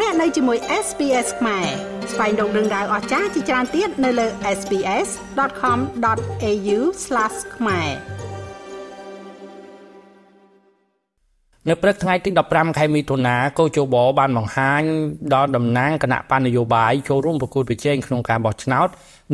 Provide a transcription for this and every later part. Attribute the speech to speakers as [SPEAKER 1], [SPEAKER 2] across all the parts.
[SPEAKER 1] លោកអ្នកនៅជាមួយ SPS ខ្មែរស្វែងរកដឹងដៅអស្ចារ្យជាច្រើនទៀតនៅលើ SPS.com.au/ ខ្មែរ
[SPEAKER 2] នៅព្រឹកថ្ងៃទី15ខែមិថុនាកោជបបានបង្ហាញដល់តំណាងគណៈបញ្ញយោបាយចូលរួមប្រគួតប្រជែងក្នុងការបោះឆ្នោត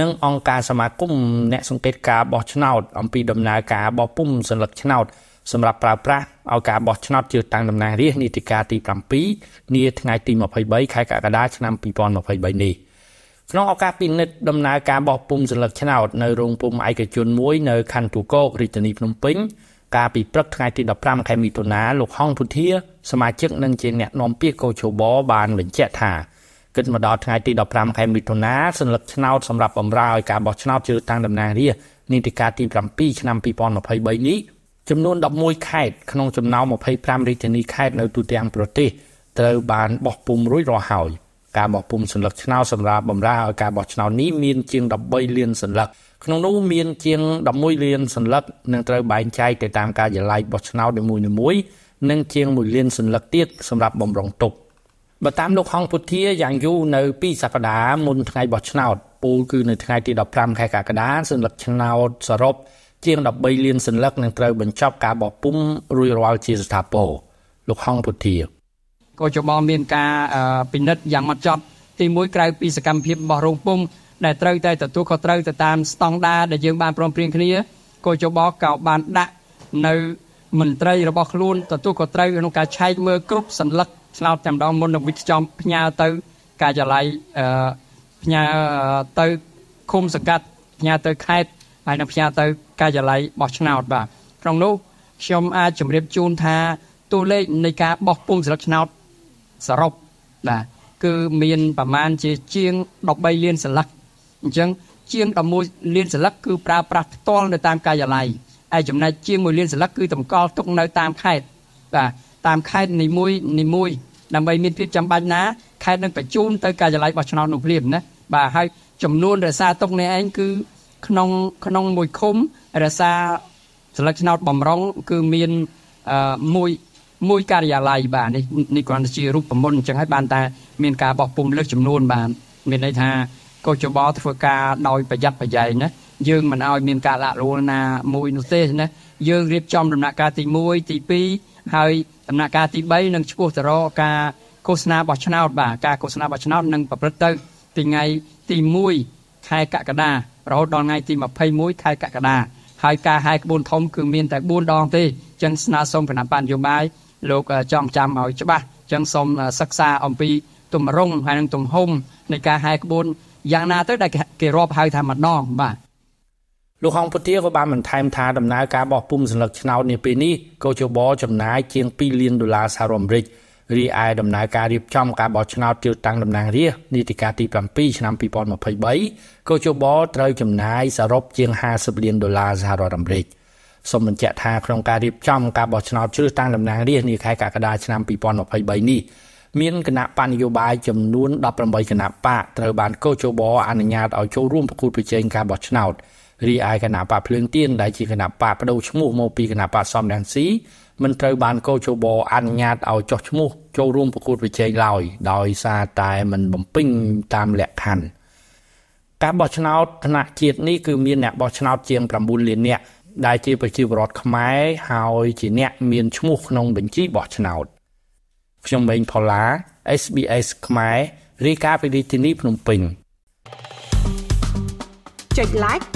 [SPEAKER 2] និងអង្គការសមាគមអ្នកសង្កេតការបោះឆ្នោតអំពីដំណើរការបោះពុម្ពសញ្ញាឆ្នោត សម្រាប់ប្រើប្រាស់ឲ្យការបោះឆ្នោតជ្រើសតាំងតំណាងរាស្ត្រនីតិកាលទី7នាថ្ងៃទី23ខែកក្កដាឆ្នាំ2023នេះក្នុងឱកាសពិនិត្យដំណើរការបោះពុម្ពសញ្ញាឆ្នោតនៅរោងពុម្ពឯកជនមួយនៅខណ្ឌទូកោករាជធានីភ្នំពេញកាលពីព្រឹកថ្ងៃទី15ខែមិថុនាលោកហងពុធាសមាជិកនិងជាអ្នកនាំពាក្យកោជបបានបញ្ជាក់ថាគិតមកដល់ថ្ងៃទី15ខែមិថុនាសញ្ញាឆ្នោតសម្រាប់បម្រើឲ្យការបោះឆ្នោតជ្រើសតាំងតំណាងរាស្ត្រនីតិកាលទី7ឆ្នាំ2023នេះ ចំនួន11ខេត្តក្នុងចំណោម25រាជធានីខេត្តនៅទូទាំងប្រទេសត្រូវបានបោះពុម្ពរួចរាល់ហើយការបោះពុម្ពសញ្ញាឆ្នោតសម្រាប់បម្រើឲ្យការបោះឆ្នោតនេះមានជាង13លានសញ្ញាក្នុងនោះមានជាង11លានសញ្ញានឹងត្រូវបែងចែកទៅតាមការិយាល័យបោះឆ្នោតនីមួយៗនិងជាង1លានសញ្ញាទៀតសម្រាប់បំរុងទុកបើតាមលោកហងពុធាយ៉ាងយូរនៅ2សប្តាហ៍មុនថ្ងៃបោះឆ្នោតពូលគឺនៅថ្ងៃទី15ខែកក្កដាសញ្ញាឆ្នោតសរុប ជាង13លានសញ្ញានឹងត្រូវបញ្ចប់ការបោះពុម្ពរួចរាល់ជាស្ថាពរលោកហងពុធា
[SPEAKER 3] ក៏ចបមានការពិនិត្យយ៉ាងម៉ត់ចត់ទីមួយក្រៅពីសកម្មភាពរបស់រោងពុម្ពដែលត្រូវតែទទួលខុសត្រូវទៅតាមស្តង់ដារដែលយើងបានព្រមព្រៀងគ្នាក៏ចបក៏បានដាក់នៅមន្ត្រីរបស់ខ្លួនទទួលខុសត្រូវក្នុងការឆែកមើលគ្រប់សញ្ញាឆ្នោតតែម្ដងមុននឹងវិច្ចំផ្ញើទៅការិយាល័យអឺផ្ញើទៅឃុំសង្កាត់ផ្ញើទៅខេត្ត ហើយនឹងផ្ញើទៅការិយាល័យបោះឆ្នោតបាទក្នុងនោះខ្ញុំអាចជម្រាបជូនថាតួលេខនៃការបោះពុម្ពស្លឹកឆ្នោតសរុបបាទគឺមានប្រមាណជាជាង13លានស្លឹកអញ្ចឹងជាង11លានស្លឹកគឺប្រើប្រាស់ផ្ទាល់នៅតាមការិយាល័យហើយចំណែកជាង1លានស្លឹកគឺតម្កល់ទុកនៅតាមខេត្តបាទតាមខេត្តនីមួយនីមួយដើម្បីមានភាពចាំបាច់ណាខេត្តនឹងបញ្ជូនទៅការិយាល័យបោះឆ្នោតនោះភ្លាមណាបាទហើយចំនួនរសារទុកនេះឯងគឺ ក្នុងក្នុងមួយឃុំរសារស្លឹកឆ្នោតបំរុងគឺមានអឺមួយមួយការិយាល័យបាទនេះនេះគ្រាន់តែជារូបមន្តអញ្ចឹងហើយបានតែមានការបោះពុំលើកចំនួនបាទមានន័យថាកោចបធ្វើការដោយប្រយ័ត្នប្រយែងណាយើងមិនឲ្យមានការលាក់រួលណាមួយនោះទេណាយើងរៀបចំដំណាក់កាលទី1ទី2ហើយដំណាក់កាលទី3នឹងឆ្ពោះទៅរកការឃោសនាបោះឆ្នោតបាទការឃោសនាបោះឆ្នោតនឹងប្រព្រឹត្តទៅពីថ្ងៃទី1ខែកក្កដា រហូតដល់ថ្ងៃទី21ខែកក្កដាហើយការហាយក្បួនធំគឺមានតែ4ដងទេចឹងស្នើសុំគណៈបញ្ញយោបាយលោកចង់ចាំឲ្យច្បាស់ចឹងសូមសិក្សាអំពីទំរង់ហើយនឹងទំហំនៃការហាយក្បួនយ៉ាងណាទៅដែលគេរាប់ហៅថាម្ដងបាទ
[SPEAKER 2] លោកហងពុធាក៏បានបន្ថែមថាដំណើរការបោះពុម្ពសញ្ញាឆ្នោតនាពេលនេះកោជបចំណាយជាង2លានដុល្លារសហរដ្ឋអាមេរិក រីឯដំណើរការរៀបចំការបោះឆ្នោតជ្រើសតាំងតំណាងរាស្ត្រនីតិកាលទី7ឆ្នាំ2023កោជបត្រូវចំណាយសរុបជាង50លានដុល្លារសហរដ្ឋអាមេរិកសូមបញ្ជាក់ថាក្នុងការរៀបចំការបោះឆ្នោតជ្រើសតាំងតំណាងរាស្ត្រនាខែកក្កដាឆ្នាំ2023នេះមានគណៈបញ្ញយោបាយចំនួន18គណៈបកត្រូវបានកោជបអនុញ្ញាតឲ្យចូលរួមប្រគួតប្រជែងការបោះឆ្នោត រីឯគណៈបកភ្លើងទៀនដែលជាគណៈបកបដូរឈ្មោះមកពីគណៈបកសំរងស៊ីមិនត្រូវបានកោជបអនុញ្ញាតឲ្យចុះឈ្មោះចូលរួមប្រគួតប្រជែងឡើយដោយសារតែមិនបំពេញតាមលក្ខខណ្ឌការបោះឆ្នោតថ្នាក់ជាតិនេះគឺមានអ្នកបោះឆ្នោតជាង9លាននាក់ដែលជាប្រជាពលរដ្ឋខ្មែរហើយជាអ្នកមានឈ្មោះក្នុងបញ្ជីបោះឆ្នោតខ្ញុំម៉េងផល្លា SBS ខ្មែររាយការណ៍ពីរាជធានីភ្នំពេញ
[SPEAKER 1] ចុច like